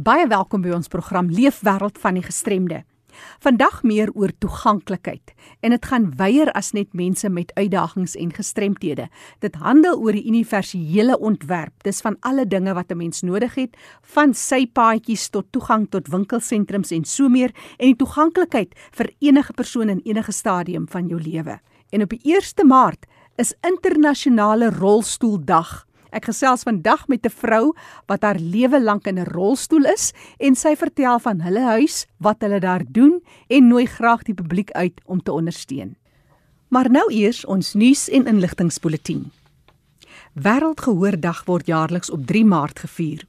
Baie welkom by ons program Leefwêreld van die Gestremde. Vandag meer oor toeganklikheid en dit gaan weier as net mense met uitdagings en gestremthede. Dit handel oor die universele ontwerp. Dis van alle dinge wat 'n mens nodig het, van sypaadjies tot toegang tot winkelsentrums en so meer en die toeganklikheid vir enige persoon in enige stadium van jou lewe. En op die 1 Maart is internasionale rolstoeldag. Ek gesels vandag met 'n vrou wat haar lewe lank in 'n rolstoel is en sy vertel van hulle huis, wat hulle daar doen en nooi graag die publiek uit om te ondersteun. Maar nou eers ons nuus en inligtingspulsatie. Wêreldgehoordag word jaarliks op 3 Maart gevier.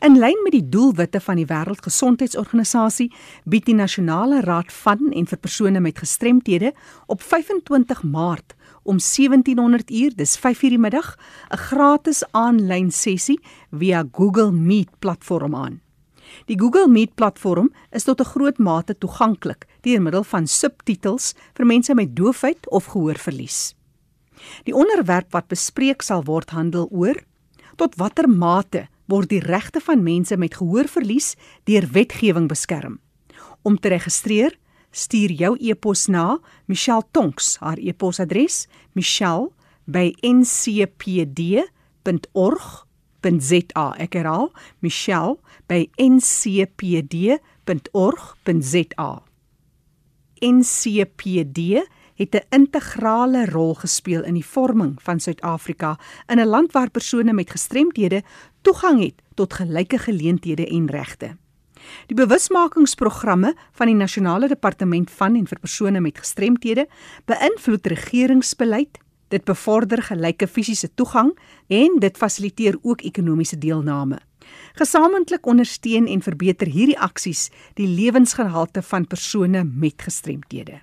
In lyn met die doelwitte van die Wêreldgesondheidsorganisasie bied die Nasionale Raad van en vir persone met gestremthede op 25 Maart om 1700 uur, dis 5:00 die middag, 'n gratis aanlyn sessie via Google Meet platform aan. Die Google Meet platform is tot 'n groot mate toeganklik deur middel van subtitels vir mense met doofheid of gehoorverlies. Die onderwerp wat bespreek sal word handel oor tot watter mate word die regte van mense met gehoorverlies deur wetgewing beskerm. Om te registreer, stuur jou e-pos na Michelle Tonks. Haar e-posadres: michelle@ncpd.org.za. Ek herhaal: michelle@ncpd.org.za. NCPD het 'n integrale rol gespeel in die vorming van Suid-Afrika in 'n land waar persone met gestremthede toegang het tot gelyke geleenthede en regte. Die bewusmakingsprogramme van die Nasionale Departement van en vir persone met gestremthede beïnvloed regeringsbeleid, dit bevorder gelyke fisiese toegang en dit fasiliteer ook ekonomiese deelname. Gesamentlik ondersteun en verbeter hierdie aksies die lewensgehalte van persone met gestremthede.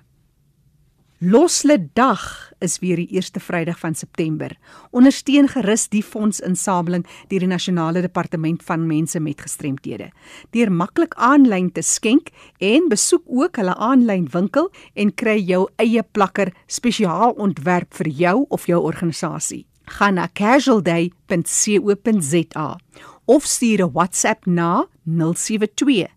Losle Dag is weer die eerste Vrydag van September. Ondersteun gerus die fondsinsameling deur die Nasionale Departement van Mense met Gestremthede. Deur maklik aanlyn te skenk en besoek ook hulle aanlyn winkel en kry jou eie plakker spesiaal ontwerp vir jou of jou organisasie. Gaan na casualday.co.za of stuur 'n WhatsApp na 072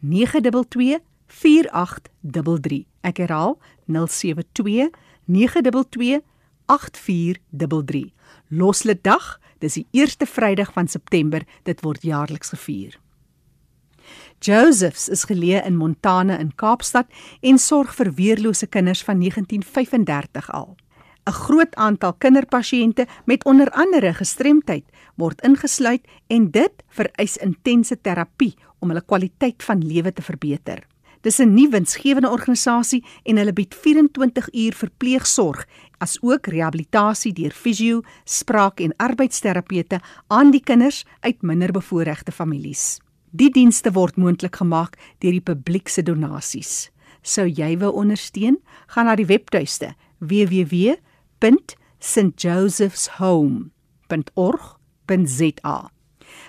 922 4833. Ek herhaal 072 922 8433. Loslede dag, dis die eerste Vrydag van September, dit word jaarliks gevier. Josephs is geleë in Montana in Kaapstad en sorg vir weerlose kinders van 1935 al. 'n Groot aantal kinderpasiënte met onder andere gestremdheid word ingesluit en dit vereis intense terapie om hulle kwaliteit van lewe te verbeter. Dis 'n nuwe winsgewende organisasie en hulle bied 24 uur verpleegsorg as ook rehabilitasie deur fisio, spraak en arbeidsterapeute aan die kinders uit minderbevoorregte families. Die dienste word moontlik gemaak deur die publiek se donasies. Sou jy wou ondersteun, gaan na die webtuiste www.stjosephshome.org.za.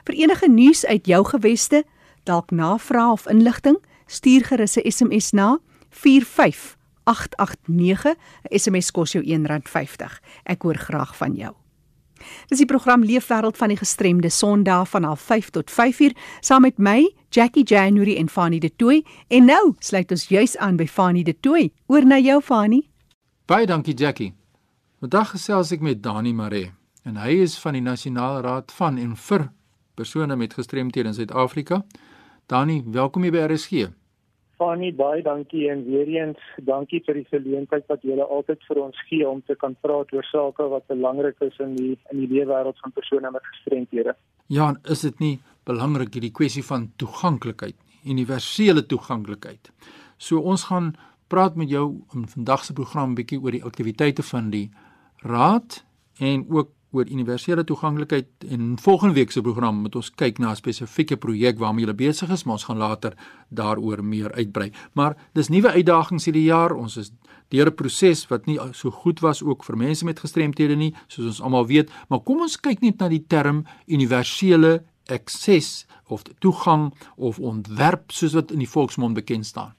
Vir enige nuus uit jou geweste, dalk navraag of inligting, stuur gerus 'n SMS na 45889. 'n SMS kos jou R1.50. Ek hoor graag van jou. Dis die program Leefwêreld van die gestremde Sondag van 05:30 tot 5:00 saam met my Jackie January en Fanny De Tooy en nou sluit ons juis aan by Fanny De Tooy. Oor na jou Fanny. Baie dankie Jackie. Vandag gesels ek met Dani Mare en hy is van die Nasionale Raad van en vir persone met gestremthede in Suid-Afrika. Dani, welkom hier by RSG. Fanny, baie dankie en weer eens dankie vir die geleentheid wat julle altyd vir ons gee om te kan praat oor sake wat belangrik is in die in die leefwêreld van persone met gestremthede. Ja, is dit nie belangrik hierdie kwessie van toeganklikheid nie, universele toeganklikheid. So ons gaan praat met jou in vandag se program bietjie oor die aktiwiteite van die raad en ook oor universele toeganklikheid en volgende week se program moet ons kyk na 'n spesifieke projek waarmee jy besig is, maar ons gaan later daaroor meer uitbrei. Maar dis nuwe uitdagings hierdie jaar. Ons is deur 'n proses wat nie so goed was ook vir mense met gestremthede nie, soos ons almal weet, maar kom ons kyk net na die term universele akses of toegang of ontwerp soos wat in die volksmond bekend staan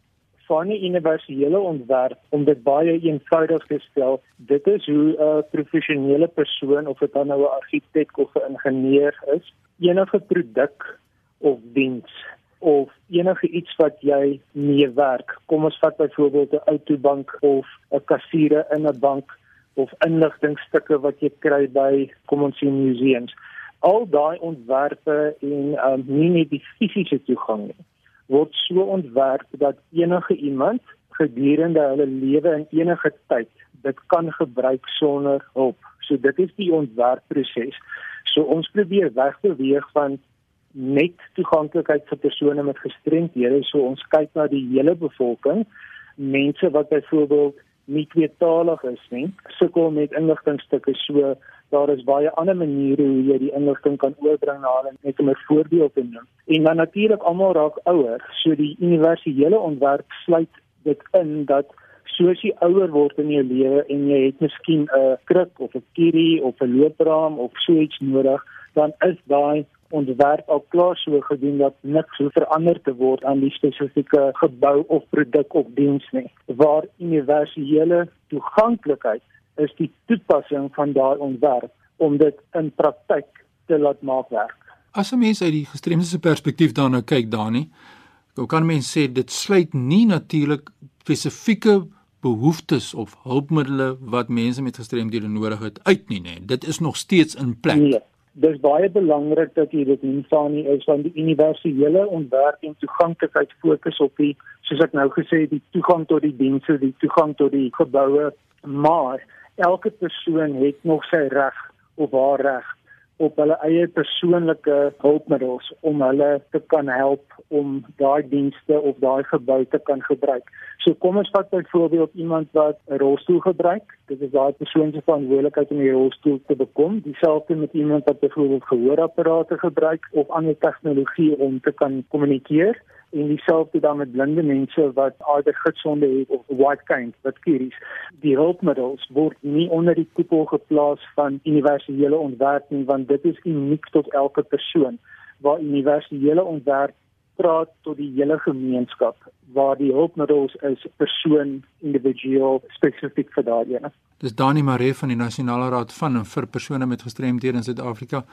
van die universele ontwerp om dit baie eenvoudig te stel. Dit is hoe 'n professionele persoon of dit dan nou 'n argitek of 'n ingenieur is, enige produk of diens of enige iets wat jy mee werk. Kom ons vat byvoorbeeld 'n outobank of 'n kassiere in 'n bank of inligtingstukke wat jy kry by kom ons sien museums. Al daai ontwerpe en um, nie net die fisiese toegang nie word so ontwerp dat enige iemand gedurende hulle lewe in enige tyd dit kan gebruik sonder hulp. So dit is die ontwerpproses. So ons probeer wegbeweeg van net toeganklikheid vir persone met gestremdhede. So ons kyk na die hele bevolking, mense wat byvoorbeeld nie tweetalig is nie, sukkel met inligtingstukke. So daar is baie ander maniere hoe jy die inligting kan oorbring na hulle net om 'n voorbeeld te noem. En dan natuurlik almal raak ouer. So die universele ontwerp sluit dit in dat soos jy ouer word in jou lewe en jy het miskien 'n kruk of 'n kierie of 'n loopraam of so iets nodig, dan is daai ontwerp al klaar so gedoen dat niks hoef verander te word aan die spesifieke gebou of produk of diens nie. Waar universele toeganklikheid is die toepassing van daai ontwerp om dit in praktyk te laat maak werk. As 'n mens uit die gestremde perspektief daarna kyk, Dani, kan mens sê dit sluit nie natuurlik spesifieke behoeftes of hulpmiddels wat mense met gestremdhede nodig het uit nie, nee. Dit is nog steeds in plek. Nee dis baie belangrik dat jy dit instaan nie is van die universele ontwerp en toeganklikheid fokus op die soos ek nou gesê het die toegang tot die dienste, die toegang tot die geboue, maar elke persoon het nog sy reg of haar reg op hulle eie persoonlike hulpmiddels om hulle te kan help om daai dienste of daai gebou te kan gebruik. So kom ons vat byvoorbeeld iemand wat 'n rolstoel gebruik. Dit is daai persoon se verantwoordelikheid om die rolstoel te bekom. Dieselfde met iemand wat byvoorbeeld gehoorapparate gebruik of ander tegnologie om te kan kommunikeer en dieselfde dan met blinde mense wat either gidsonde het of white kind wat kies die hulpmiddels word nie onder die koepel geplaas van universele ontwerp nie want dit is uniek tot elke persoon waar universele ontwerp praat tot die hele gemeenskap waar die hulpmiddels is persoon individueel spesifiek vir daardie ene. Dis Dani Maree van die Nasionale Raad van en vir persone met gestremdhede in Suid-Afrika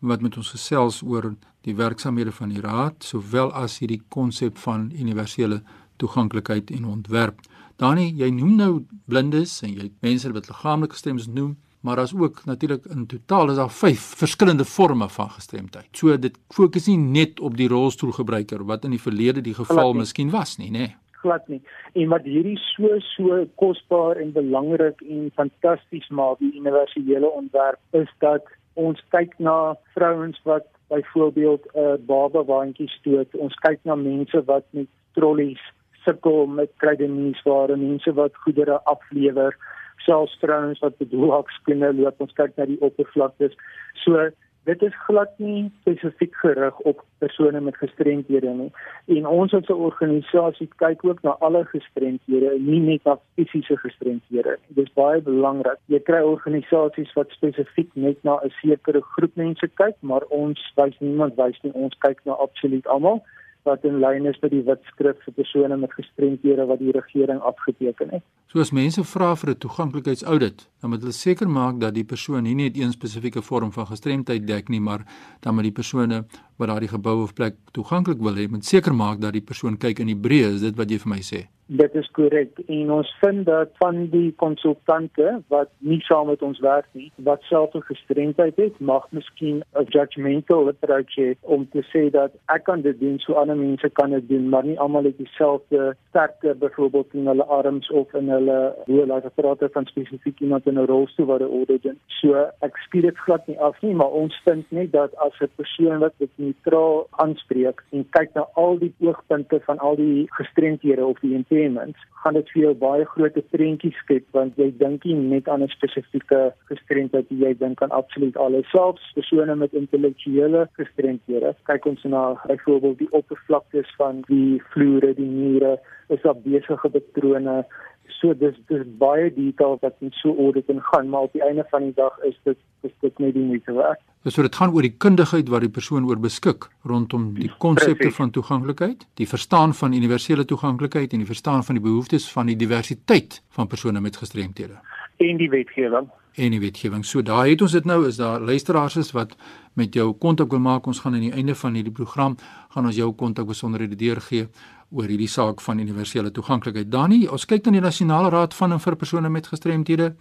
wat met ons gesels oor die werksamehede van die raad sowel as hierdie konsep van universele toeganklikheid en ontwerp. Dani, jy noem nou blindes en jy mense wat liggaamlik gestremd is noem, maar daar's ook natuurlik in totaal is daar 5 verskillende forme van gestremdheid. So dit fokus nie net op die rolstoelgebruiker wat in die verlede die geval miskien was nie, nê? Nee glad nie. En wat hierdie so so kosbaar en belangrik en fantasties maak die universele ontwerp is dat ons kyk na vrouens wat byvoorbeeld 'n uh, baba waantjie stoot. Ons kyk na mense wat met trollies sukkel met krydeniesware, mense wat goedere aflewer, selfs vrouens wat bedoelhakskoene loop. Ons kyk na die oppervlaktes. So dit is glad nie spesifiek gerig op persone met gestremdhede nie. En ons as 'n organisasie kyk ook na alle gestremdhede, nie net na fisiese gestremdhede nie. Dit is baie belangrik. Jy kry organisasies wat spesifiek net na 'n sekere groep mense kyk, maar ons wys niemand wys nie. Ons kyk na absoluut almal wat in lyn is met die wetskrif vir persone met gestremdhede wat die regering afgeteken het. So as mense vra vir 'n toeganklikeidsaudit, dan moet hulle seker maak dat die persoon nie net een spesifieke vorm van gestremdheid dek nie, maar dan met die persone wat daardie gebou of plek toeganklik wil hê, moet seker maak dat die persoon kyk in die breë, is dit wat jy vir my sê? Dit is korrek. En ons vind dat van die konsultante wat nie saam met ons werk nie, wat self 'n gestremdheid het, mag miskien 'n judgmental approach hê om te sê dat ek kan dit doen, so ander mense kan dit doen, maar nie almal het dieselfde sterkte byvoorbeeld in hulle arms of in hulle hoe praat van spesifiek iemand in 'n rolstoel wat 'n origin. So ek skiet dit glad nie af nie, maar ons vind net dat as 'n persoon wat dit neutraal aanspreek en kyk na al die oogpunte van al die gestremdhede of die impairments, gaan dit vir jou baie groot prentjies skep want jy dink nie net aan 'n spesifieke gestremdheid jy dink aan absoluut alles. Selfs persone met intellektuele gestremdhede kyk ons na byvoorbeeld die oppervlaktes van die vloere die mure is daar besige patrone so dis dis baie detail wat in so audit ingaan maar op die einde van die dag is dit is dit net die moeite werd. So dit gaan oor die kundigheid wat die persoon oor beskik rondom die konsepte van toeganklikheid, die verstaan van universele toeganklikheid en die verstaan van die behoeftes van die diversiteit van persone met gestremthede en die wetgewing en die wetgewing. So daar het ons dit nou is daar luisteraars is wat met jou kontak wil maak. Ons gaan aan die einde van hierdie program gaan ons jou kontak besonderhede deurgee oor hierdie saak van universele toeganklikheid. Dani, ons kyk dan die nasionale raad van en vir persone met gestremthede.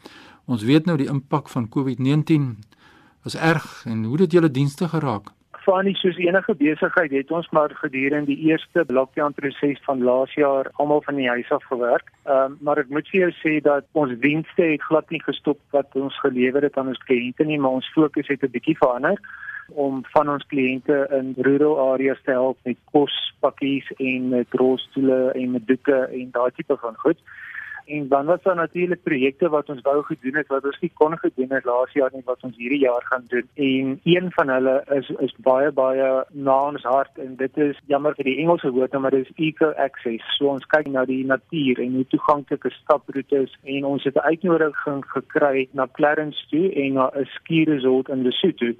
Ons weet nou die impak van COVID-19 was erg en hoe dit julle dienste geraak. Fanie soos enige besigheid het ons maar gedurende die eerste lockdown proses van laas jaar almal van die huis af gewerk. Ehm um, maar ek moet vir jou sê dat ons dienste het glad nie gestop wat ons gelewer het aan ons kliënte nie, maar ons fokus het 'n bietjie verander om van ons kliënte in rural areas te help met kospakkies en met rolstoele en met doeke en daai tipe van goed. En dan was daar natuurlik projekte wat ons wou gedoen het wat ons nie kon gedoen het laas jaar nie wat ons hierdie jaar gaan doen. En een van hulle is is baie baie na ons hart en dit is jammer vir die Engelse woord maar dit is eco access. So ons kyk na die natuur en hoe toeganklike staproetes en ons het 'n uitnodiging gekry na Clarence toe en na 'n ski resort in Lesotho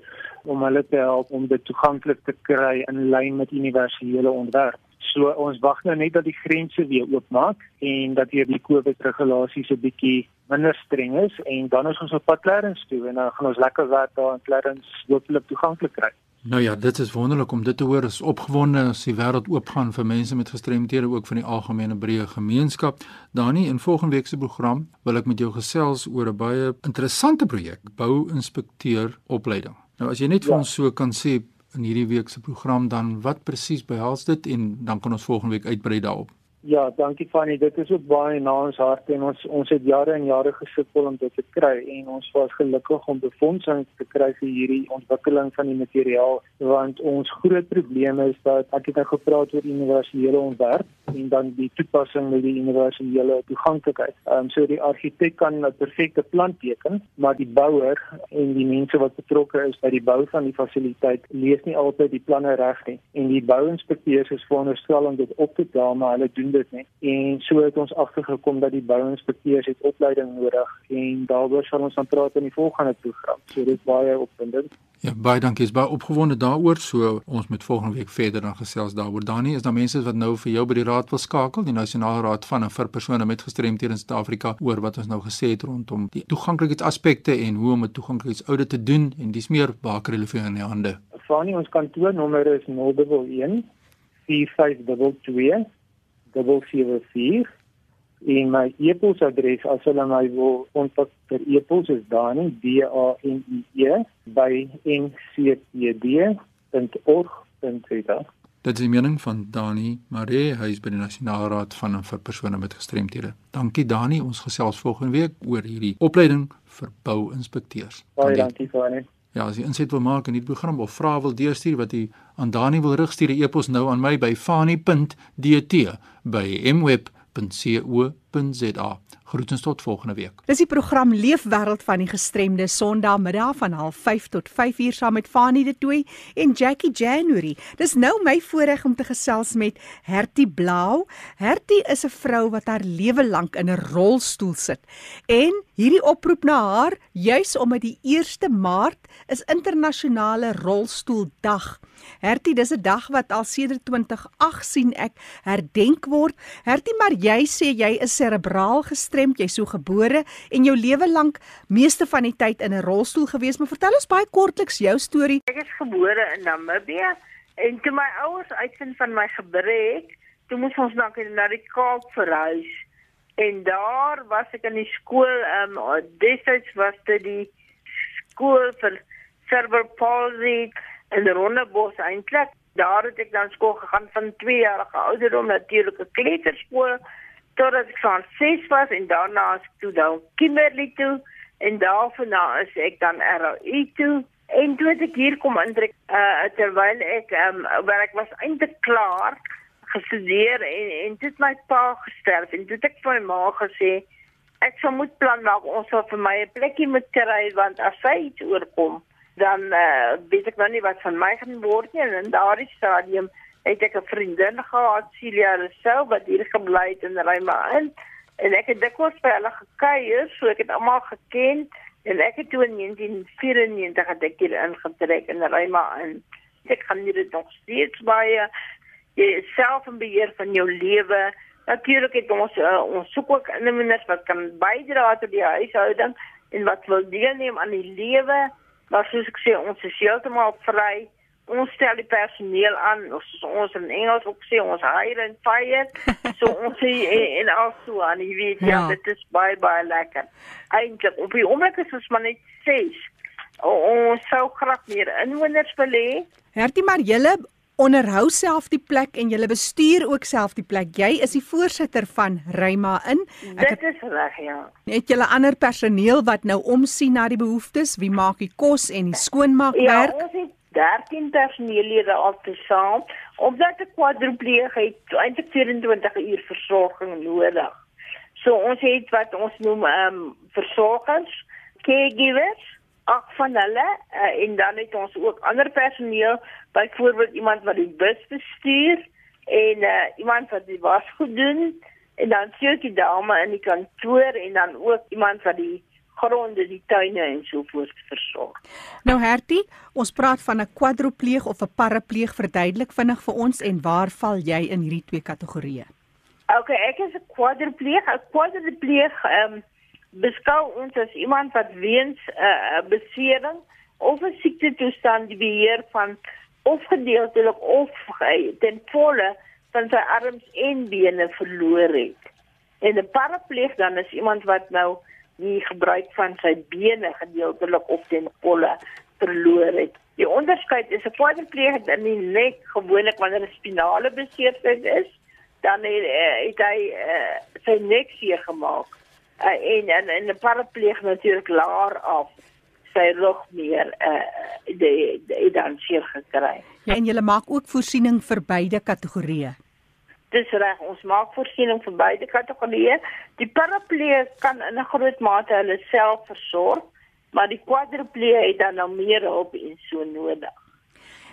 om hulle te help om dit toeganklik te kry in lyn met universele ontwerp. So ons wag nou net dat die grense weer oopmaak en dat hier die COVID regulasies 'n bietjie minder streng is en dan is ons op pad Clarence toe en dan gaan ons lekker werk daar in Clarence hopelik toeganklik kry. Nou ja, dit is wonderlik om dit te hoor. Is opgewonde as die wêreld oopgaan vir mense met gestremthede ook van die algemene breë gemeenskap. Dani, in volgende week se program wil ek met jou gesels oor 'n baie interessante projek, bou-inspekteur opleiding. Nou as jy net vir ja. ons so kan sê in hierdie week se program dan wat presies behels dit en dan kan ons volgende week uitbrei daarop. Ja, dankie Fanny. Dit is ook baie na ons hart en ons ons het jare en jare gesukkel om dit te kry en ons was gelukkig om befondsing te kry vir hierdie ontwikkeling van die materiaal want ons groot probleem is dat ek het nou gepraat oor universele ontwerp en dan die toepassing met die universele toeganklikheid. Ehm um, so die argitek kan 'n perfekte plan teken, maar die bouer en die mense wat betrokke is by die bou van die fasiliteit lees nie altyd die planne reg nie en die bouinspekteurs is veronderstel om dit op te daag maar hulle doen dit nie. En so het ons agtergekom dat die bouinspekteurs het opleiding nodig en daaroor sal ons dan praat in die volgende program. So dit baie opwindend. Ja, baie dankie. Is baie opgewonde daaroor. So ons moet volgende week verder dan gesels daaroor. Dani, is daar mense wat nou vir jou by die raad wil skakel, die Nasionale Raad van en vir persone met gestremthede in Suid-Afrika oor wat ons nou gesê het rondom die toeganklikheidsaspekte en hoe om 'n toeganklikheidsaudit te doen en dis meer baker hulle vir in die hande. Fani, ons kantoornommer is 011 4522 074 en my e-posadres as hulle my wil kontak per e-pos is dani d a n i e by ncpd.org.za Dit is die mening van Dani Maree, hy is by die Nasionale Raad van vir persone met gestremthede. Dankie Dani, ons gesels volgende week oor hierdie opleiding vir bouinspekteurs. Baie dankie aan. Ja, as jy inset wil maak in hierdie program of vra wil deurstuur wat jy aan Dani wil rig, stuur 'n e-pos nou aan my by fani.dt by mweb.co.za. Groetens tot volgende week. Dis die program Leefwêreld van die gestremde Sondagmiddag van 05:30 tot 5:00 saam met Fanie de Tooy en Jackie January. Dis nou my voorreg om te gesels met Hertie Blau. Hertie is 'n vrou wat haar lewe lank in 'n rolstoel sit. En hierdie oproep na haar juis omdat die 1 Maart is internasionale rolstoeldag. Hertie, dis 'n dag wat al sedert 2008 sien ek herdenk word. Hertie, maar jy sê jy is serebraal gestremd, jy's so gebore en jou lewe lank meeste van die tyd in 'n rolstoel gewees. Maar vertel ons baie kortliks jou storie. Ek is gebore in Namibië en toe my ouers uitvind van my gebrek, toe moes ons dan na die Kaap verhuis. En daar was ek in die skool, ehm um, destyds was dit die skool vir cerebral palsy in Rondebos eintlik. Daar het ek dan skool gegaan van 2 jarige ouderdom natuurlik 'n kleuterskool totdat ek van 6 was en daarna as ek toe dan Kimberley toe en daarna is ek dan ROI toe. En toe ek hier kom intrek uh, terwyl ek um, werk was eintlik klaar gestudeer en en dit my pa gesterf en het ek vir my ma gesê ek sou moet plan maak ons sal vir my 'n plekkie moet kry want as sy iets oorkom dan uh, weet ek nou nie wat van my gaan word nie en in daardie stadium het ek 'n vriendin gehad Celia Rousseau wat hier gebly het in Rima in en ek het dikwels by hulle gekuier so ek het almal geken en ek het toe in 1994 het ek hier ingetrek in Rima in ek kan nie dit nog steeds baie jy self in beheer van jou lewe natuurlik het ons uh, ons soek ook inwoners wat kan bydra tot die huishouding en wat wil deelneem aan die lewe. Maar soos ek sê, ons is heeltemal vry. Ons stel die personeel aan, ons ons in Engels ook sê ons hire and fire. So ons sê en, en also aan, jy weet ja, Ja. dit is baie baie lekker. Eintlik op die oomblik is ons maar net 6. Ons sou graag meer inwoners wil hê. Hertie maar julle onderhou self die plek en julle bestuur ook self die plek. Jy is die voorsitter van Ryma in. Ek Dit is reg, ja. het julle ander personeel wat nou omsien na die behoeftes, wie maak die kos en die skoonmaakwerk? Ja, ons het 13 personeellede al tesaam. Omdat 'n kwadripleeg het eintlik 24 uur versorging nodig. So ons het wat ons noem ehm um, versorgers, caregivers, ag van hulle uh, en dan het ons ook ander personeel, byvoorbeeld iemand wat die bus bestuur en uh, iemand wat die wasgoed doen en dan sien jy dame in die kantoor en dan ook iemand wat die gronde, die tuine en so voort versorg. Nou Hertie, ons praat van 'n kwadropleeg of 'n parapleeg verduidelik vinnig vir ons en waar val jy in hierdie twee kategorieë? Okay, ek is 'n kwadripleeg. 'n Kwadripleeg ehm um, beskou ons as iemand wat weens 'n uh, besering of 'n siekte toestand die beheer van of gedeeltelik of ge- ten volle van sy arms en bene verloor het. En 'n parapleeg dan is iemand wat nou die gebruik van sy bene gedeeltelik of ten volle verloor het. Die onderskeid is 'n kwadripleeg in die nek gewoonlik wanneer 'n spinale beseerdheid is dan het, uh, het hy uh, sy nek seer gemaak. Uh, en en en 'n parapleeg natuurlik laer af sy rug meer uh die, die dan seer gekry. Ja, en julle maak ook voorsiening vir beide kategorieë. Dis reg, ons maak voorsiening vir beide kategorieë. Die parapleeg kan in 'n groot mate hulle self versorg, maar die kwadripleeg het dan nou meer hulp en so nodig.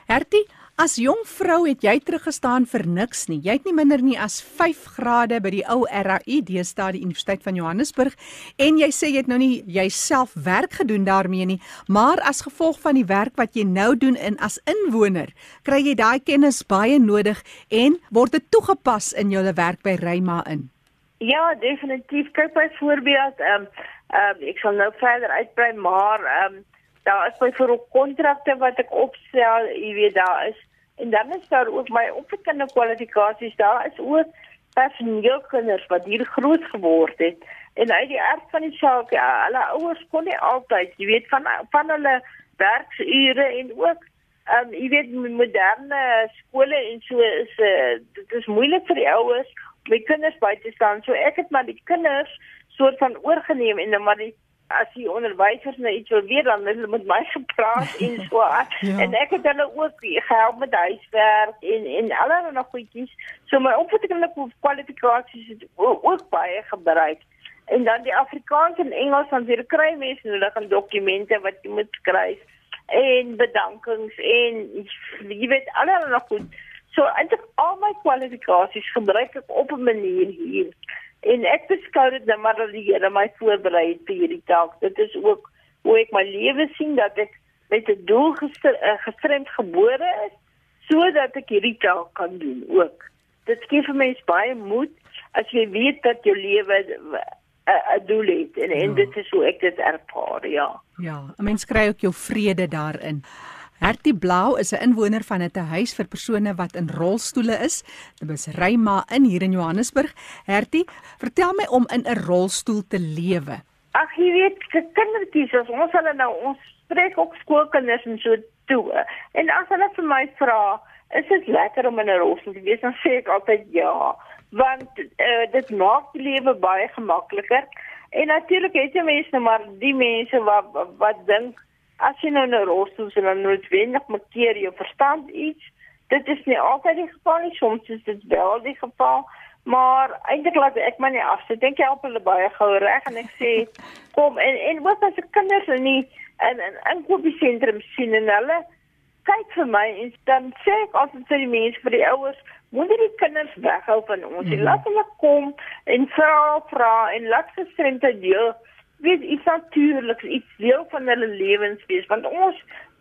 Hertie, as jong vrou het jy teruggestaan vir niks nie. Jy het nie minder nie as 5 grade by die ou RAU deesdae die Universiteit van Johannesburg en jy sê jy het nou nie jouself werk gedoen daarmee nie, maar as gevolg van die werk wat jy nou doen in as inwoner, kry jy daai kennis baie nodig en word dit toegepas in jou werk by Ryma in. Ja, definitief. Kyk byvoorbeeld, ehm um, um, ek sal nou verder uitbrei, maar ehm um, daar is byvoorbeeld kontrakte wat ek opstel, jy weet daar is en dan is daar ook my opvoedkundige kwalifikasies. Daar is ook personeelkinders wat hier groot geword het en uit die aard van die saak, ja, hulle ouers kon nie altyd, jy weet van van hulle werksure en ook ehm um, jy weet moderne skole en so is uh, dit is moeilik vir die ouers om die kinders by te staan. So ek het maar die kinders soort van oorgeneem en dan maar die as die onderwysers nou iets wil weet dan hulle met my gepraat en so. Ja. en ek het hulle ook gehelp met huiswerk en en allerlei nog goedjies. So my opvoedkundige kwalifikasies het ook baie gebruik. En dan die Afrikaans en Engels van vir kry mense nodig en dokumente wat jy moet skryf en bedankings en jy weet allerlei nog goed. So eintlik al my kwalifikasies gebruik ek op 'n manier hier. En ek beskou dit nou maar dat die Here my voorberei het vir hierdie taak. Dit is ook hoe ek my lewe sien dat ek met 'n doel eh, gestremd gebore is sodat ek hierdie taak kan doen ook. Dit gee vir mense baie moed as jy weet dat jou lewe 'n 'n doel het en, en Ja. dit is hoe ek dit ervaar, ja. Ja, 'n mens kry ook jou vrede daarin. Hertie Blau is 'n inwoner van 'n tehuis vir persone wat in rolstoele is. Dit is Ryma in hier in Johannesburg. Hertie, vertel my om in 'n rolstoel te lewe. Ag jy weet, se kindertjies, as ons hulle nou ons spreek ook skoolkinders en so toe. En as hulle vir my vra, is dit lekker om in 'n rolstoel te wees, dan sê ek altyd ja, want uh, dit maak die lewe baie gemakliker. En natuurlik het jy mense nou maar die mense wat, wat dink as jy nou 'n rolstoel is, dan noodwendig markeer jou verstand iets. Dit is nie altyd die geval nie, soms is dit wel die geval. Maar eintlik laat ek my nie af. Ek dink jy help hulle baie gou reg en ek sê kom en en ook as ek kinders in die in 'n inkopiesentrum sien en hulle kyk vir my en dan sê ek altyd vir die mense vir die ouers moenie die kinders weghou van ons nie. Mhm. Laat hulle kom en vra vra en laat gestremdheid deel weet iets natuurliks, iets deel van hulle lewens wees want ons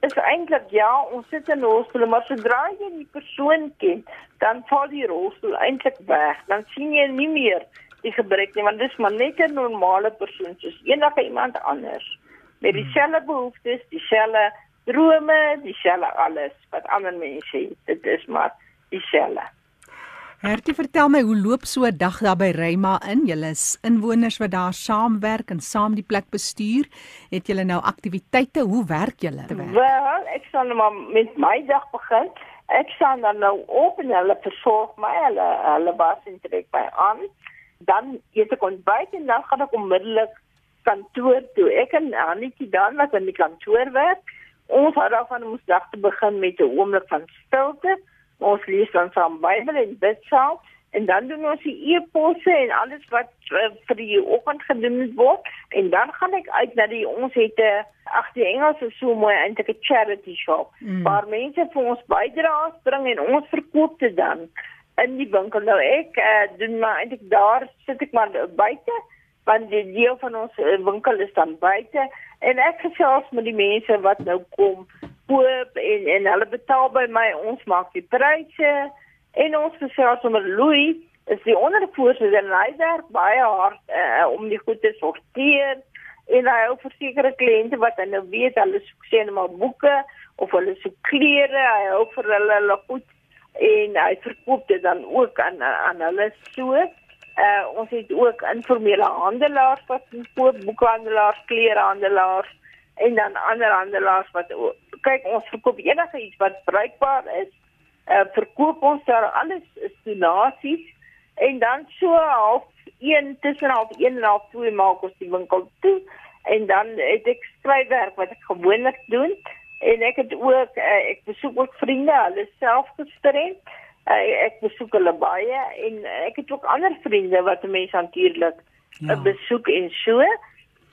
is eintlik ja, ons sit in rolstoele, maar sodra jy die persoon ken, dan val die rolstoel eintlik weg. Dan sien jy nie meer die gebrek nie, want dis maar net 'n normale persoon soos enige iemand anders met dieselfde behoeftes, dieselfde drome, dieselfde alles wat ander mense het. Dit is maar dieselfde. Hertie, vertel my hoe loop so 'n dag daar by Reyma in? Julle is inwoners wat daar saamwerk en saam die plek bestuur. Het julle nou aktiwiteite? Hoe werk julle? Wel, ek sal nou maar met my dag begin. Ek staan dan nou op en hulle versorg my, hulle hulle was in trek by aan dan eet ek ontbyt en dan gaan ek onmiddellik kantoor toe. Ek en Annetjie dan wat in die kantoor werk. Ons het daarvan om ons dag te begin met 'n oomblik van stilte. Ons lees dan saam Bybel en bid saam en dan doen ons die e-posse en alles wat uh, vir die oggend gedoen word en dan gaan ek uit na die ons het 'n uh, ag die Engels is so mooi eintlik 'n charity shop mm. waar mense vir ons bydraes bring en ons verkoop dit dan in die winkel. Nou ek uh, doen maar eintlik daar sit ek maar buite want die deel van ons winkel is dan buite en ek gesels met die mense wat nou kom koop en en hulle betaal by my. Ons maak die pryse en ons gesels met Louis is die ondervoorsitter en hy werk baie hard uh, om die goed te sorteer en hy het versekerde kliënte wat hy nou weet hulle soek sien maar boeke of hulle soek klere hy hou vir hulle hulle goed en hy verkoop dit dan ook aan aan hulle so. Uh ons het ook informele handelaars wat koop, boekhandelaars, klerehandelaars en dan ander handelaars wat kyk ons verkoop enige iets wat bruikbaar is. Uh verkoop ons daar alles is donasies en dan so half 1 tussen half 1 en half 2 maak ons die winkel toe en dan het ek skryfwerk wat ek gewoonlik doen en ek het ook uh, ek besoek ook vriende, hulle self gestremd. Uh, ek besoek hulle baie en ek het ook ander vriende wat mense natuurlik ja. uh, besoek en so.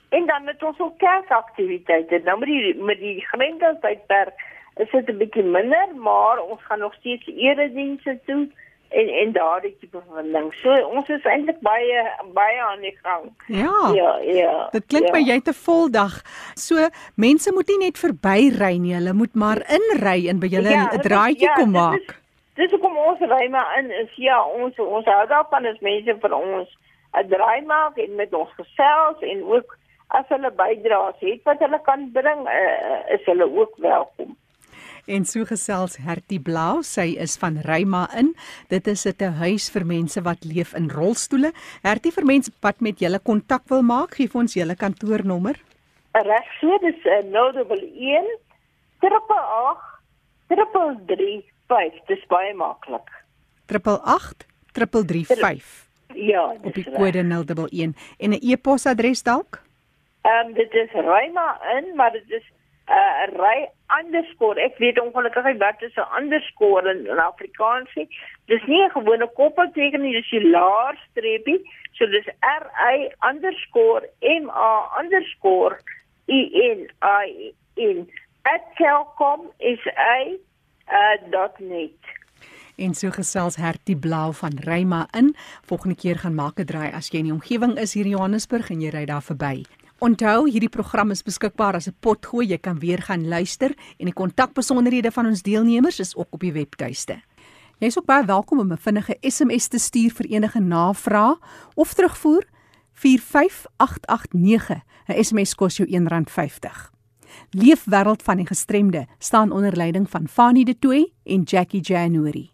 En dan met ons ook kerkaktiwiteite. Nou met die met die gemeenskapstydperk is dit 'n bietjie minder, maar ons gaan nog steeds eredienste doen en en daardie tipe van ding. So ons is eintlik baie baie aan die gang. Ja. Ja, ja. Dit klink ja. my jy te vol dag. So mense moet nie net verby ry nie, hulle moet maar inry en by julle 'n ja, draaitjie ja, kom maak. Dis dis kom ons ry maar in is ja, ons ons hou daarvan as mense vir ons 'n draai maak en met ons gesels en ook as hulle bydraes het wat hulle kan bring, uh, is hulle ook welkom. En so gesels Hertie Blau, sy is van Reyma in. Dit is 'n huis vir mense wat leef in rolstoele. Hertie vir mense wat met julle kontak wil maak, gee vir ons julle kantoornommer. Reg, so dis 'n notable 1 335. Dis baie maklik. 888 335. Ja, op die kode 011 en 'n e-posadres dalk? Ehm um, dit is Reyma in, maar dit is 'n uh, ry underscore. Ek weet ongelukkig wat is 'n underscore in, in Afrikaans. Dis nie 'n gewone koppelteken nie, dis 'n laer streepie. So dis R I underscore M A underscore E N I N @telkom is a uh, .net. En so gesels Hertie Blau van Reyma in. Volgende keer gaan maak 'n draai as jy in die omgewing is hier in Johannesburg en jy ry daar verby. Onthou, hierdie program is beskikbaar as 'n potgooi. Jy kan weer gaan luister en die kontakbesonderhede van ons deelnemers is ook op die webtuiste. Jy is ook baie welkom om 'n vinnige SMS te stuur vir enige navrae of terugvoer 45889. 'n SMS kos jou R1.50. Leefwêreld van die gestremde staan onder leiding van Fanie De Tooy en Jackie January.